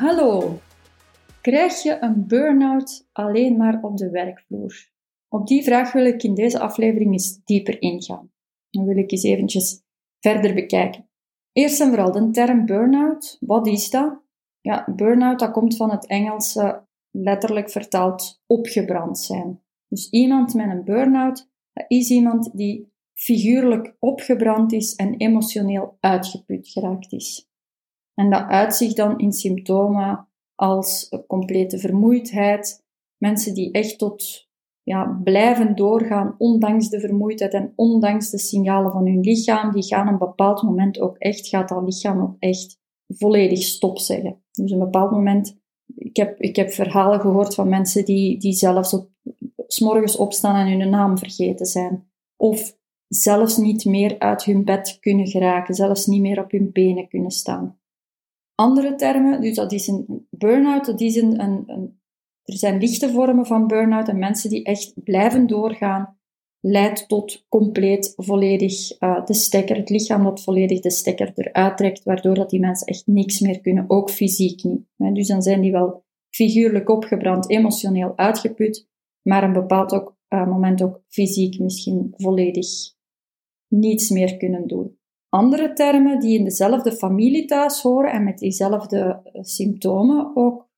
Hallo. Krijg je een burn-out alleen maar op de werkvloer? Op die vraag wil ik in deze aflevering eens dieper ingaan. Dan wil ik eens eventjes verder bekijken. Eerst en vooral de term burn-out. Wat is dat? Ja, burn-out dat komt van het Engelse letterlijk vertaald opgebrand zijn. Dus iemand met een burn-out is iemand die figuurlijk opgebrand is en emotioneel uitgeput geraakt is. En dat uitzicht dan in symptomen als complete vermoeidheid, mensen die echt tot ja, blijven doorgaan, ondanks de vermoeidheid en ondanks de signalen van hun lichaam, die gaan een bepaald moment ook echt, gaat dat lichaam ook echt volledig stop zeggen. Dus een bepaald moment, ik heb, ik heb verhalen gehoord van mensen die, die zelfs op, s'morgens opstaan en hun naam vergeten zijn. Of zelfs niet meer uit hun bed kunnen geraken, zelfs niet meer op hun benen kunnen staan. Andere termen, dus dat is een burn-out, een, een, er zijn lichte vormen van burn-out en mensen die echt blijven doorgaan, leidt tot compleet volledig uh, de stekker, het lichaam dat volledig de stekker eruit trekt, waardoor dat die mensen echt niks meer kunnen, ook fysiek niet. Dus dan zijn die wel figuurlijk opgebrand, emotioneel uitgeput, maar een bepaald ook, uh, moment ook fysiek misschien volledig niets meer kunnen doen. Andere termen die in dezelfde familie thuis horen en met diezelfde eh, symptomen ook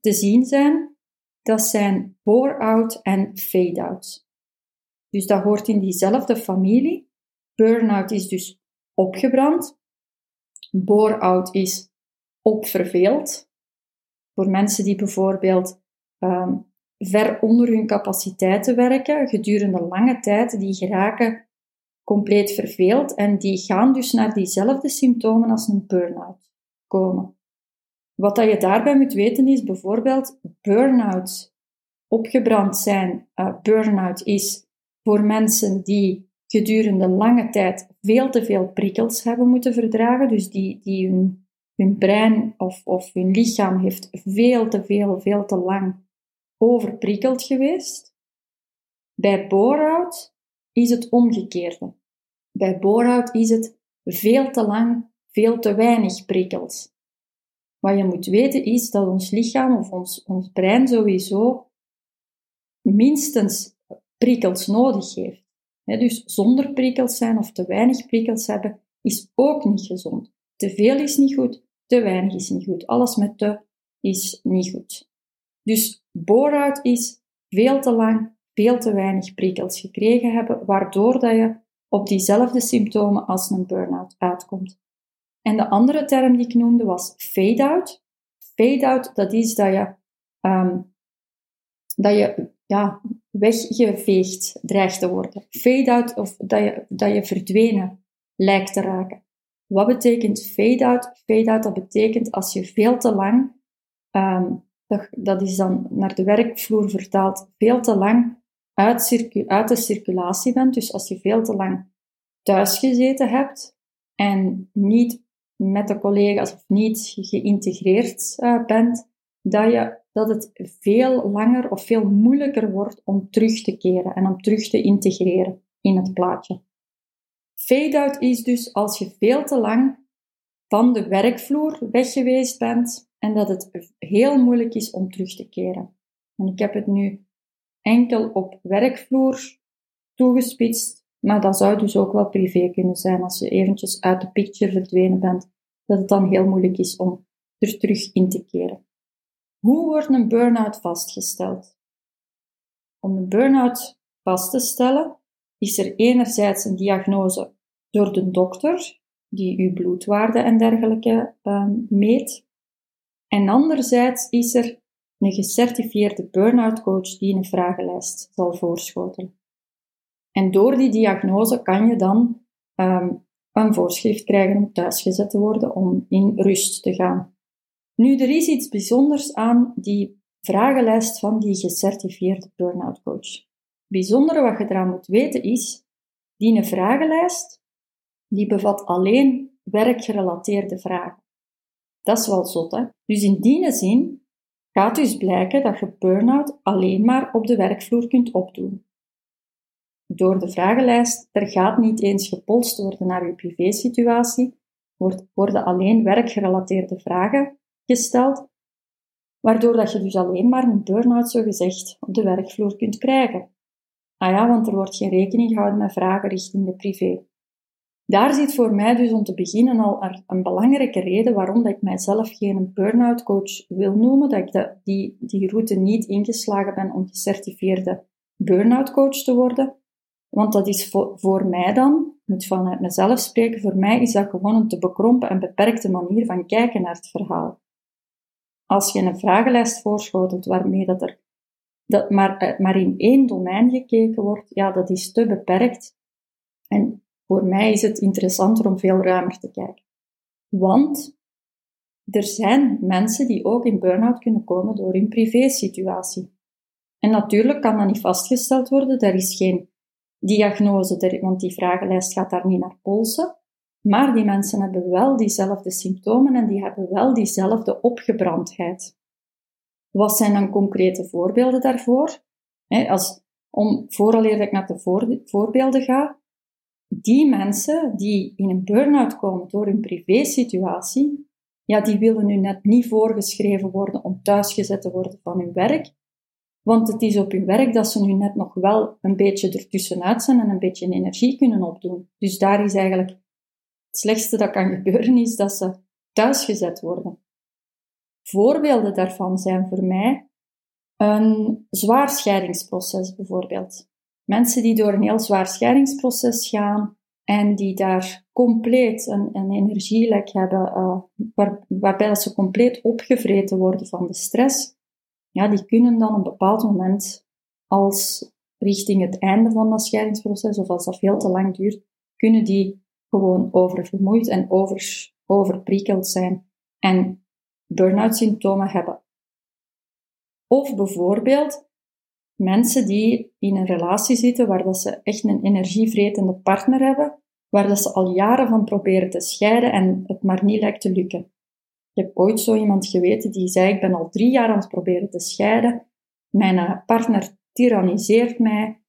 te zien zijn, dat zijn bore-out en fade-out. Dus dat hoort in diezelfde familie. Burn-out is dus opgebrand. Bore-out is opverveeld. Voor mensen die bijvoorbeeld um, ver onder hun capaciteiten werken, gedurende lange tijd, die geraken compleet verveeld en die gaan dus naar diezelfde symptomen als een burn-out komen. Wat dat je daarbij moet weten is bijvoorbeeld burn-out. Opgebrand zijn, uh, burn-out is voor mensen die gedurende lange tijd veel te veel prikkels hebben moeten verdragen, dus die, die hun, brein of, of hun lichaam heeft veel te veel, veel te lang overprikkeld geweest. Bij bore-out is het omgekeerde. Bij bore-out is het veel te lang, veel te weinig prikkels. Wat je moet weten is dat ons lichaam of ons, ons brein sowieso minstens prikkels nodig heeft. dus zonder prikkels zijn of te weinig prikkels hebben is ook niet gezond. Te veel is niet goed, te weinig is niet goed. Alles met te is niet goed. Dus bore is veel te lang, veel te weinig prikkels gekregen hebben, waardoor dat je op diezelfde symptomen als een burn-out uitkomt. En de andere term die ik noemde was fade-out. Fade-out, dat is dat je, um, dat je ja, weggeveegd dreigt te worden. Fade-out, of dat je, dat je verdwenen lijkt te raken. Wat betekent fade-out? Fade-out, dat betekent als je veel te lang, um, dat, dat is dan naar de werkvloer vertaald, veel te lang uit, de circulatie bent. Dus als je veel te lang thuis gezeten hebt en niet met de collega's of niet geïntegreerd uh, bent, dat, je, dat het veel langer of veel moeilijker wordt om terug te keren en om terug te integreren in het plaatje. Fade-out is dus als je veel te lang van de werkvloer weg geweest bent en dat het heel moeilijk is om terug te keren. En ik heb het nu enkel op werkvloer toegespitst, Maar dat zou dus ook wel privé kunnen zijn als je eventjes uit de picture verdwenen bent, dat het dan heel moeilijk is om er terug in te keren. Hoe wordt een burn-out vastgesteld? Om een burn-out vast te stellen, is er enerzijds een diagnose door de dokter, die uw bloedwaarde en dergelijke um, meet. En anderzijds is er een gecertificeerde burn-out coach die een vragenlijst zal voorschotelen. En door die diagnose kan je dan um, een voorschrift krijgen om thuisgezet te worden, om in rust te gaan. Nu, er is iets bijzonders aan die vragenlijst van die gecertificeerde burn-out coach. Het bijzondere wat je eraan moet weten is, die vragenlijst, die bevat alleen werkgerelateerde vragen. Dat is wel zot, hè? Dus in die zin gaat dus blijken dat je burn-out alleen maar op de werkvloer kunt opdoen. Door de vragenlijst, er gaat niet eens gepolst worden naar je privésituatie, worden alleen werkgerelateerde vragen gesteld, waardoor dat je dus alleen maar een burn-out, zo gezegd, op de werkvloer kunt krijgen. Ah ja, want er wordt geen rekening gehouden met vragen richting de privé. Daar zit voor mij dus om te beginnen al een belangrijke reden waarom dat ik mijzelf geen burn-out coach wil noemen, dat ik die, die route niet ingeslagen ben om gecertificeerde burn-out coach te worden. Want dat is voor, voor mij dan, moet vanuit mezelf spreken, voor mij is dat gewoon een te bekrompen en beperkte manier van kijken naar het verhaal. Als je een vragenlijst voorschotelt waarmee dat er dat maar, eh, maar in één domein gekeken wordt, ja, dat is te beperkt. En voor mij is het interessanter om veel ruimer te kijken. Want er zijn mensen die ook in burn-out kunnen komen door hun privésituatie. En natuurlijk kan dat niet vastgesteld worden, er is geen diagnose, want die vragenlijst gaat daar niet naar polsen. Maar die mensen hebben wel diezelfde symptomen en die hebben wel diezelfde opgebrandheid. Wat zijn dan concrete voorbeelden daarvoor? als, om, vooraleer ik naar de voorbeelden ga, die mensen die in een burn-out komen door hun privésituatie, ja, die willen nu net niet voorgeschreven worden om thuisgezet te worden van hun werk, want het is op hun werk dat ze nu net nog wel een beetje ertussenuit zijn en een beetje energie kunnen opdoen. Dus daar is eigenlijk het slechtste dat kan gebeuren, is dat ze thuisgezet worden. Voorbeelden daarvan zijn voor mij een zwaar scheidingsproces bijvoorbeeld. Mensen die door een heel zwaar scheidingsproces gaan en die daar compleet een, een energielek hebben, waar, waarbij ze compleet opgevreten worden van de stress, ja, die kunnen dan op een bepaald moment, als richting het einde van dat scheidingsproces, of als dat veel te lang duurt, kunnen die gewoon oververmoeid en over, overprikkeld zijn en burn-out symptomen hebben. Of bijvoorbeeld mensen die in een relatie zitten waar dat ze echt een energievretende partner hebben, waar dat ze al jaren van proberen te scheiden en het maar niet lijkt te lukken. Ik heb ooit zo iemand geweten die zei, ik ben al drie jaar aan het proberen te scheiden, mijn eh, partner tyranniseert mij,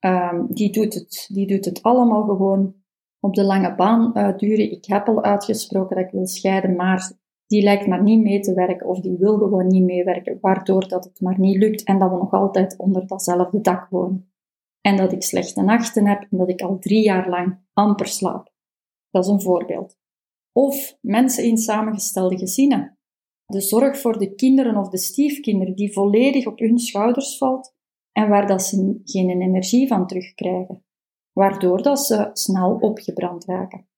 um, die, doet het, die doet het allemaal gewoon op de lange baan uitduren. Ik heb al uitgesproken dat ik wil scheiden, maar die lijkt maar niet mee te werken of die wil gewoon niet meewerken, waardoor dat het maar niet lukt en dat we nog altijd onder datzelfde dak wonen. En dat ik slechte nachten heb en dat ik al drie jaar lang amper slaap. Dat is een voorbeeld. Of mensen in samengestelde gezinnen. De zorg voor de kinderen of de stiefkinderen die volledig op hun schouders valt en waar dat ze geen energie van terugkrijgen, waardoor dat ze snel opgebrand raken.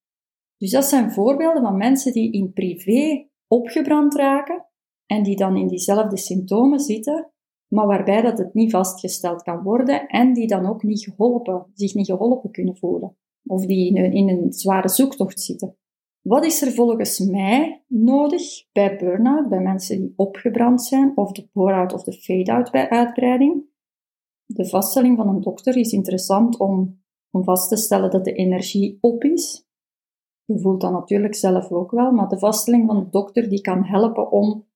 Dus dat zijn voorbeelden van mensen die in privé opgebrand raken en die dan in diezelfde symptomen zitten, maar waarbij dat het niet vastgesteld kan worden en die dan ook niet geholpen, zich niet geholpen kunnen voelen. Of die in een, zware zoektocht zitten. Wat is er volgens mij nodig bij burn-out, bij mensen die opgebrand zijn, of de pour-out of de fade-out bij uitbreiding? De vaststelling van een dokter is interessant om, om vast te stellen dat de energie op is, je voelt dat natuurlijk zelf ook wel, maar de vaststelling van de dokter die kan helpen om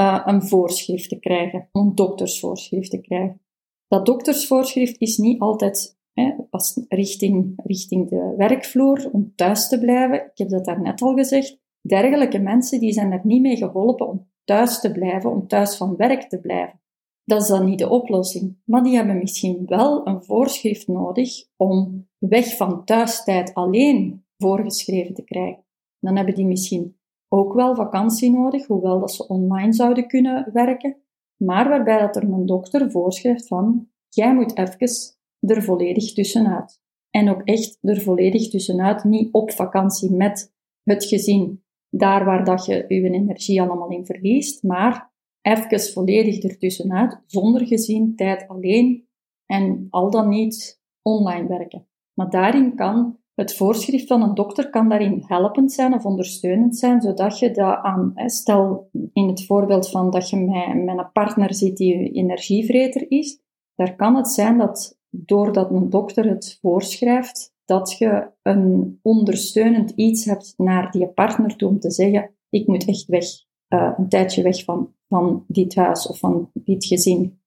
uh, een voorschrift te krijgen, een doktersvoorschrift te krijgen. Dat doktersvoorschrift is niet altijd hè, pas richting, richting de werkvloer om thuis te blijven. Ik heb dat daarnet al gezegd. Dergelijke mensen die zijn er niet mee geholpen om thuis te blijven, om thuis van werk te blijven. dat is dan niet de oplossing. Maar die hebben misschien wel een voorschrift nodig om weg van thuistijd alleen voorgeschreven te krijgen. Dan hebben die misschien ook wel vakantie nodig, hoewel dat ze online zouden kunnen werken, maar waarbij dat er een dokter voorschrijft van, jij moet even er volledig tussenuit. En ook echt er volledig tussenuit, niet op vakantie met het gezin, daar waar dat je je energie allemaal in verliest, maar even volledig ertussenuit, zonder gezin, tijd alleen en al dan niet online werken. Maar daarin kan het voorschrift van een dokter kan daarin helpend zijn of ondersteunend zijn, zodat je dat aan, stel in het voorbeeld van dat je met, met een partner zit die energievreter is, daar kan het zijn dat doordat een dokter het voorschrijft, dat je een ondersteunend iets hebt naar die partner toe om te zeggen, ik moet echt weg, uh, een tijdje weg van, van dit huis of van dit gezin.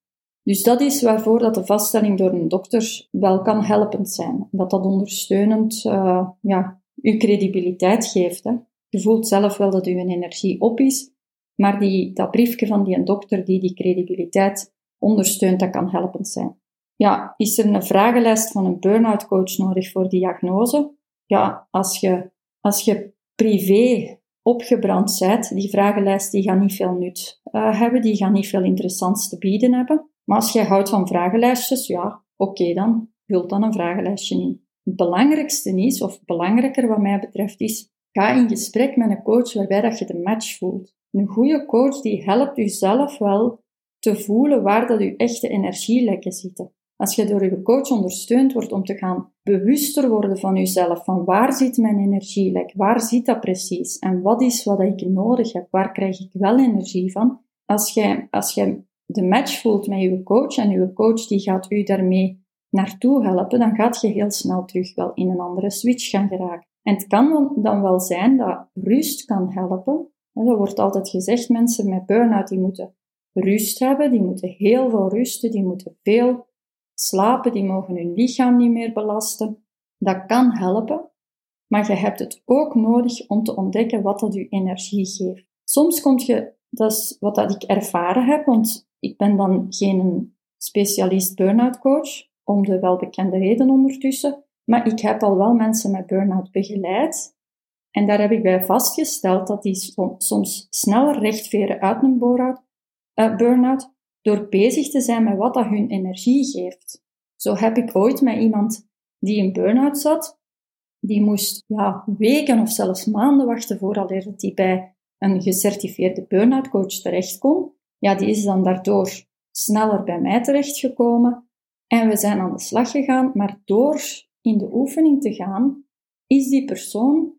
Dus dat is waarvoor dat de vaststelling door een dokter wel kan helpend zijn. Dat dat ondersteunend uh, ja, uw credibiliteit geeft. Hè. Je voelt zelf wel dat uw energie op is, maar die, dat briefje van die dokter die die credibiliteit ondersteunt, dat kan helpend zijn. Ja, is er een vragenlijst van een burn-out coach nodig voor diagnose? Ja, als je, als je privé opgebrand bent, die vragenlijst die gaat niet veel nut uh, hebben, die gaat niet veel interessants te bieden hebben. Maar als jij houdt van vragenlijstjes, ja, oké dan, vul dan een vragenlijstje in. Het belangrijkste is, of belangrijker wat mij betreft, is ga in gesprek met een coach waarbij dat je de match voelt. Een goede coach die helpt u zelf wel te voelen waar dat uw echte energielekken zitten. Als je door je coach ondersteund wordt om te gaan bewuster worden van jezelf, van waar zit mijn energielek, waar zit dat precies en wat is wat ik nodig heb, waar krijg ik wel energie van. Als jij, als jij de match voelt met je coach en je coach die gaat u daarmee naartoe helpen, dan gaat je heel snel terug wel in een andere switch gaan geraken. En het kan dan wel zijn dat rust kan helpen. Er wordt altijd gezegd, mensen met burn-out die moeten rust hebben, die moeten heel veel rusten, die moeten veel slapen, die mogen hun lichaam niet meer belasten. Dat kan helpen, maar je hebt het ook nodig om te ontdekken wat dat je energie geeft. Soms komt je, dat is wat dat ik ervaren heb, want ik ben dan geen specialist burn-out coach, om de welbekende reden ondertussen, maar ik heb al wel mensen met burn-out begeleid. En daar heb ik bij vastgesteld dat die soms sneller rechtveren uit een uh, burn-out door bezig te zijn met wat dat hun energie geeft. Zo heb ik ooit met iemand die in burn-out zat, die moest ja, weken of zelfs maanden wachten voordat hij bij een gecertificeerde burn-out coach terecht kon ja, die is dan daardoor sneller bij mij terechtgekomen. En we zijn aan de slag gegaan, maar door in de oefening te gaan, is die persoon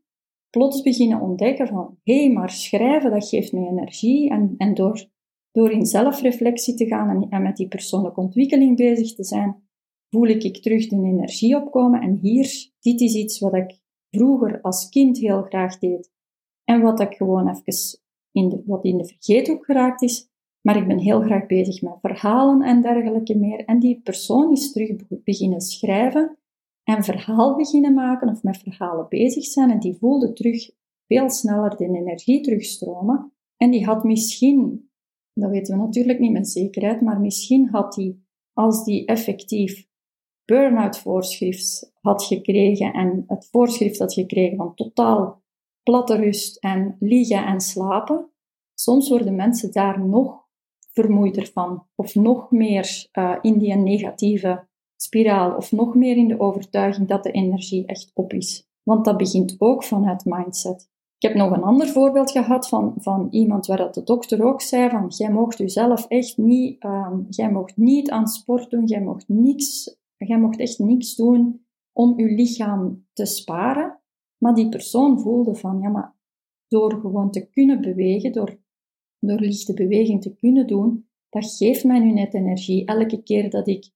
plots beginnen ontdekken van, hé, hey, maar schrijven, dat geeft mij energie. En, en door, door in zelfreflectie te gaan en, en met die persoonlijke ontwikkeling bezig te zijn, voel ik, ik terug de energie opkomen. En hier, dit is iets wat ik vroeger als kind heel graag deed. En wat ik gewoon even in de, wat in de vergeethoek geraakt is, maar ik ben heel graag bezig met verhalen en dergelijke meer. En die persoon is terug beginnen schrijven en verhaal beginnen maken of met verhalen bezig zijn. En die voelde terug veel sneller de energie terugstromen. En die had misschien, dat weten we natuurlijk niet met zekerheid, maar misschien had die, als die effectief burn-out voorschrift had gekregen en het voorschrift had gekregen van totaal platte rust en liggen en slapen, soms worden mensen daar nog vermoeider van, of nog meer uh, in die negatieve spiraal, of nog meer in de overtuiging dat de energie echt op is. Want dat begint ook vanuit mindset. Ik heb nog een ander voorbeeld gehad van, van iemand waar dat de dokter ook zei van, jij mocht jezelf echt niet, um, jij mocht niet aan sport doen, jij mocht niks, jij mocht echt niks doen om je lichaam te sparen. Maar die persoon voelde van, ja, maar door gewoon te kunnen bewegen, door door lichte beweging te kunnen doen, dat geeft mij nu net energie. Elke keer dat ik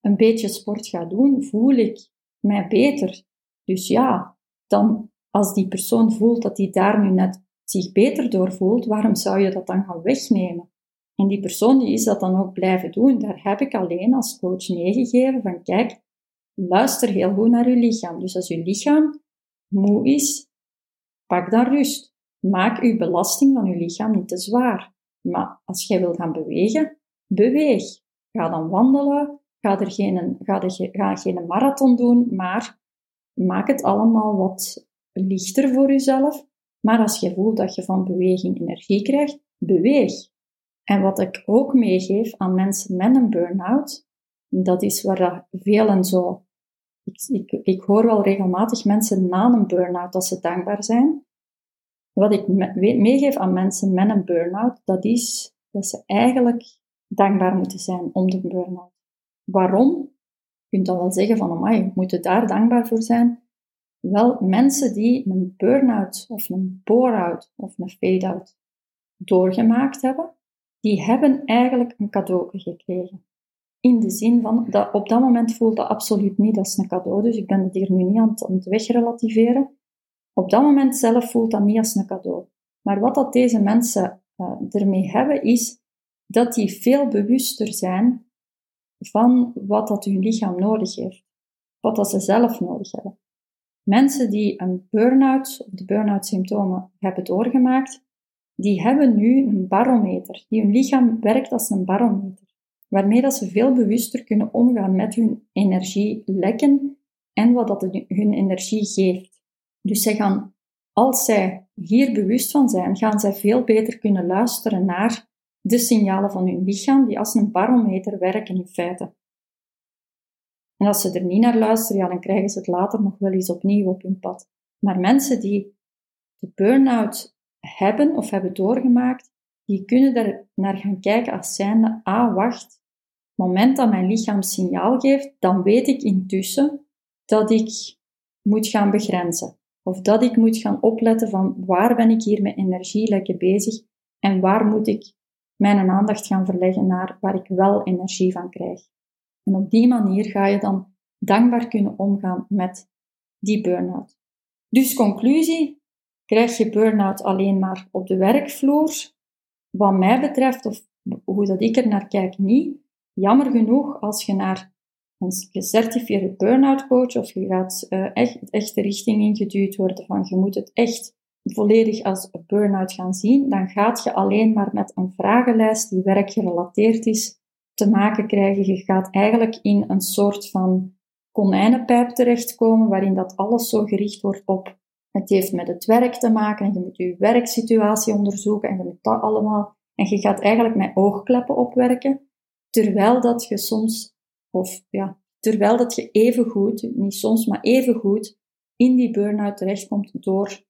een beetje sport ga doen, voel ik mij beter. Dus ja, dan als die persoon voelt dat hij daar nu net zich beter door voelt, waarom zou je dat dan gaan wegnemen? En die persoon die is dat dan ook blijven doen. Daar heb ik alleen als coach meegegeven van kijk, luister heel goed naar je lichaam. Dus als je lichaam moe is, pak dan rust. Maak uw belasting van uw lichaam niet te zwaar. Maar als jij wil gaan bewegen, Beweeg. Ga dan wandelen. Ga, er geen, ga, er, ga geen marathon doen, maar maak het allemaal wat lichter voor jezelf. Maar als je voelt dat je van beweging energie krijgt, beweeg. En wat ik ook meegeef aan mensen met een burn-out, dat is waar velen zo... Ik, ik, ik hoor wel regelmatig mensen na een burn-out dat ze dankbaar zijn. Wat ik meegeef aan mensen met een burn-out, dat is dat ze eigenlijk dankbaar moeten zijn om de burn-out. Waarom? Je kunt dan wel zeggen van, moeten daar dankbaar voor zijn. Wel, mensen die een burn-out of een bore-out of een fade-out doorgemaakt hebben, die hebben eigenlijk een cadeau gekregen. In de zin van, dat op dat moment voelt dat absoluut niet als een cadeau, dus ik ben het hier nu niet aan het, aan het wegrelativeren. Op dat moment zelf voelt dat niet als een cadeau. Maar wat dat deze mensen uh, ermee hebben, is dat die veel bewuster zijn van wat dat hun lichaam nodig heeft. Wat dat ze zelf nodig hebben. Mensen die een burn-out de burn-out symptomen hebben doorgemaakt, die hebben nu een barometer. Die hun lichaam werkt als een barometer. Waarmee dat ze veel bewuster kunnen omgaan met hun energielekken en wat dat hun energie geeft. Dus zij gaan, als zij hier bewust van zijn, gaan zij veel beter kunnen luisteren naar de signalen van hun lichaam, die als een barometer werken in feite. En als ze er niet naar luisteren, ja, dan krijgen ze het later nog wel eens opnieuw op hun pad. Maar mensen die de burn-out hebben of hebben doorgemaakt, die kunnen daar naar gaan kijken als zijnde, ah, wacht, moment dat mijn lichaam signaal geeft, dan weet ik intussen dat ik moet gaan begrenzen. Of dat ik moet gaan opletten van waar ben ik hier met energie lekker bezig en waar moet ik mijn aandacht gaan verleggen naar waar ik wel energie van krijg. En op die manier ga je dan dankbaar kunnen omgaan met die burn-out. Dus conclusie, krijg je burn-out alleen maar op de werkvloer? Wat mij betreft, of hoe dat ik er naar kijk, niet. Jammer genoeg, als je naar een gecertificeerde burn-out coach of je gaat uh, echt, de richting ingeduwd worden van je moet het echt volledig als burn-out gaan zien, dan gaat je alleen maar met een vragenlijst die werkgerelateerd is te maken krijgen. Je gaat eigenlijk in een soort van konijnenpijp terechtkomen, waarin dat alles zo gericht wordt op het heeft met het werk te maken en je moet je werksituatie onderzoeken en je moet dat allemaal. En je gaat eigenlijk met oogkleppen opwerken, terwijl dat je soms, of ja, terwijl dat je even goed, niet soms, maar even goed, in die burn-out terechtkomt door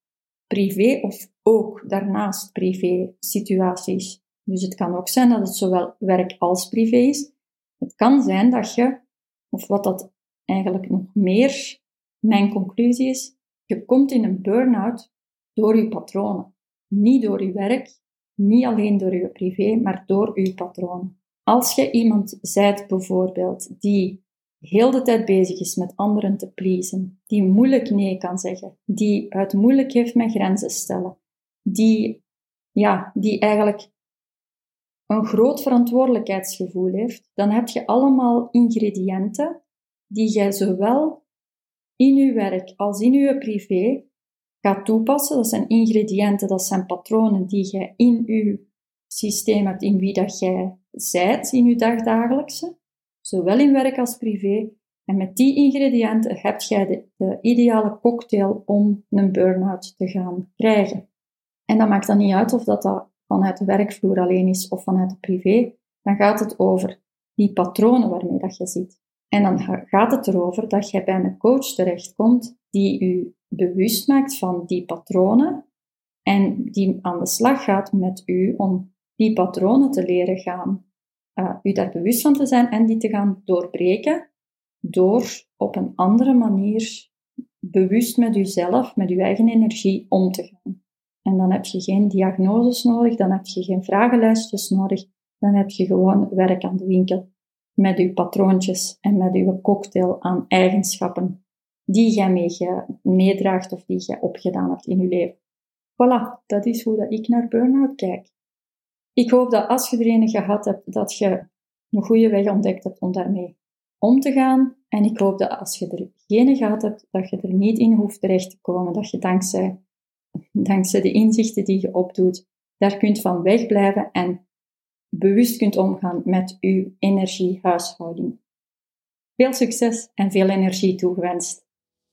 privé of ook daarnaast privé situaties. Dus het kan ook zijn dat het zowel werk als privé is. Het kan zijn dat je, of wat dat eigenlijk nog meer mijn conclusie is, je komt in een burn-out door je patronen. Niet door je werk, niet alleen door je privé, maar door je patronen. Als je iemand zijt bijvoorbeeld die heel de tijd bezig is met anderen te pleasen, die moeilijk nee kan zeggen, die het moeilijk heeft met grenzen stellen, die, ja, die eigenlijk een groot verantwoordelijkheidsgevoel heeft, dan heb je allemaal ingrediënten die jij zowel in je werk als in je privé gaat toepassen. Dat zijn ingrediënten, dat zijn patronen die jij in je systeem hebt, in wie dat jij zijt in je dagdagelijkse zowel in werk als privé. En met die ingrediënten heb jij de, de ideale cocktail om een burn-out te gaan krijgen. En dat maakt dan niet uit of dat, dat vanuit de werkvloer alleen is of vanuit de privé. Dan gaat het over die patronen waarmee dat je zit. En dan gaat het erover dat je bij een coach terechtkomt die u bewust maakt van die patronen en die aan de slag gaat met u om die patronen te leren gaan uh, u daar bewust van te zijn en die te gaan doorbreken door op een andere manier bewust met uzelf, met uw eigen energie om te gaan. En dan heb je geen diagnoses nodig, dan heb je geen vragenlijstjes nodig, dan heb je gewoon werk aan de winkel met uw patroontjes en met uw cocktail aan eigenschappen die jij meedraagt of die jij opgedaan hebt in je leven. Voilà, dat is hoe dat ik naar burn-out kijk. Ik hoop dat als je er een gehad hebt, dat je een goede weg ontdekt hebt om daarmee om te gaan. En ik hoop dat als je er geen gehad hebt, dat je er niet in hoeft terecht te komen. Dat je dankzij, dankzij de inzichten die je opdoet, daar kunt van wegblijven en bewust kunt omgaan met uw energiehuishouding. Veel succes en veel energie toegewenst.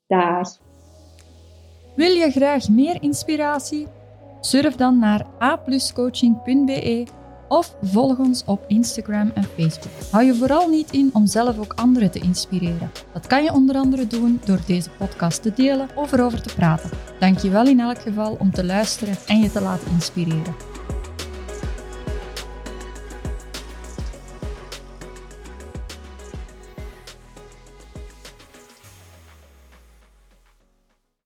Dag! Wil je graag meer inspiratie? Surf dan naar apluscoaching.be of volg ons op Instagram en Facebook. Hou je vooral niet in om zelf ook anderen te inspireren. Dat kan je onder andere doen door deze podcast te delen of erover te praten. Dank je wel in elk geval om te luisteren en je te laten inspireren.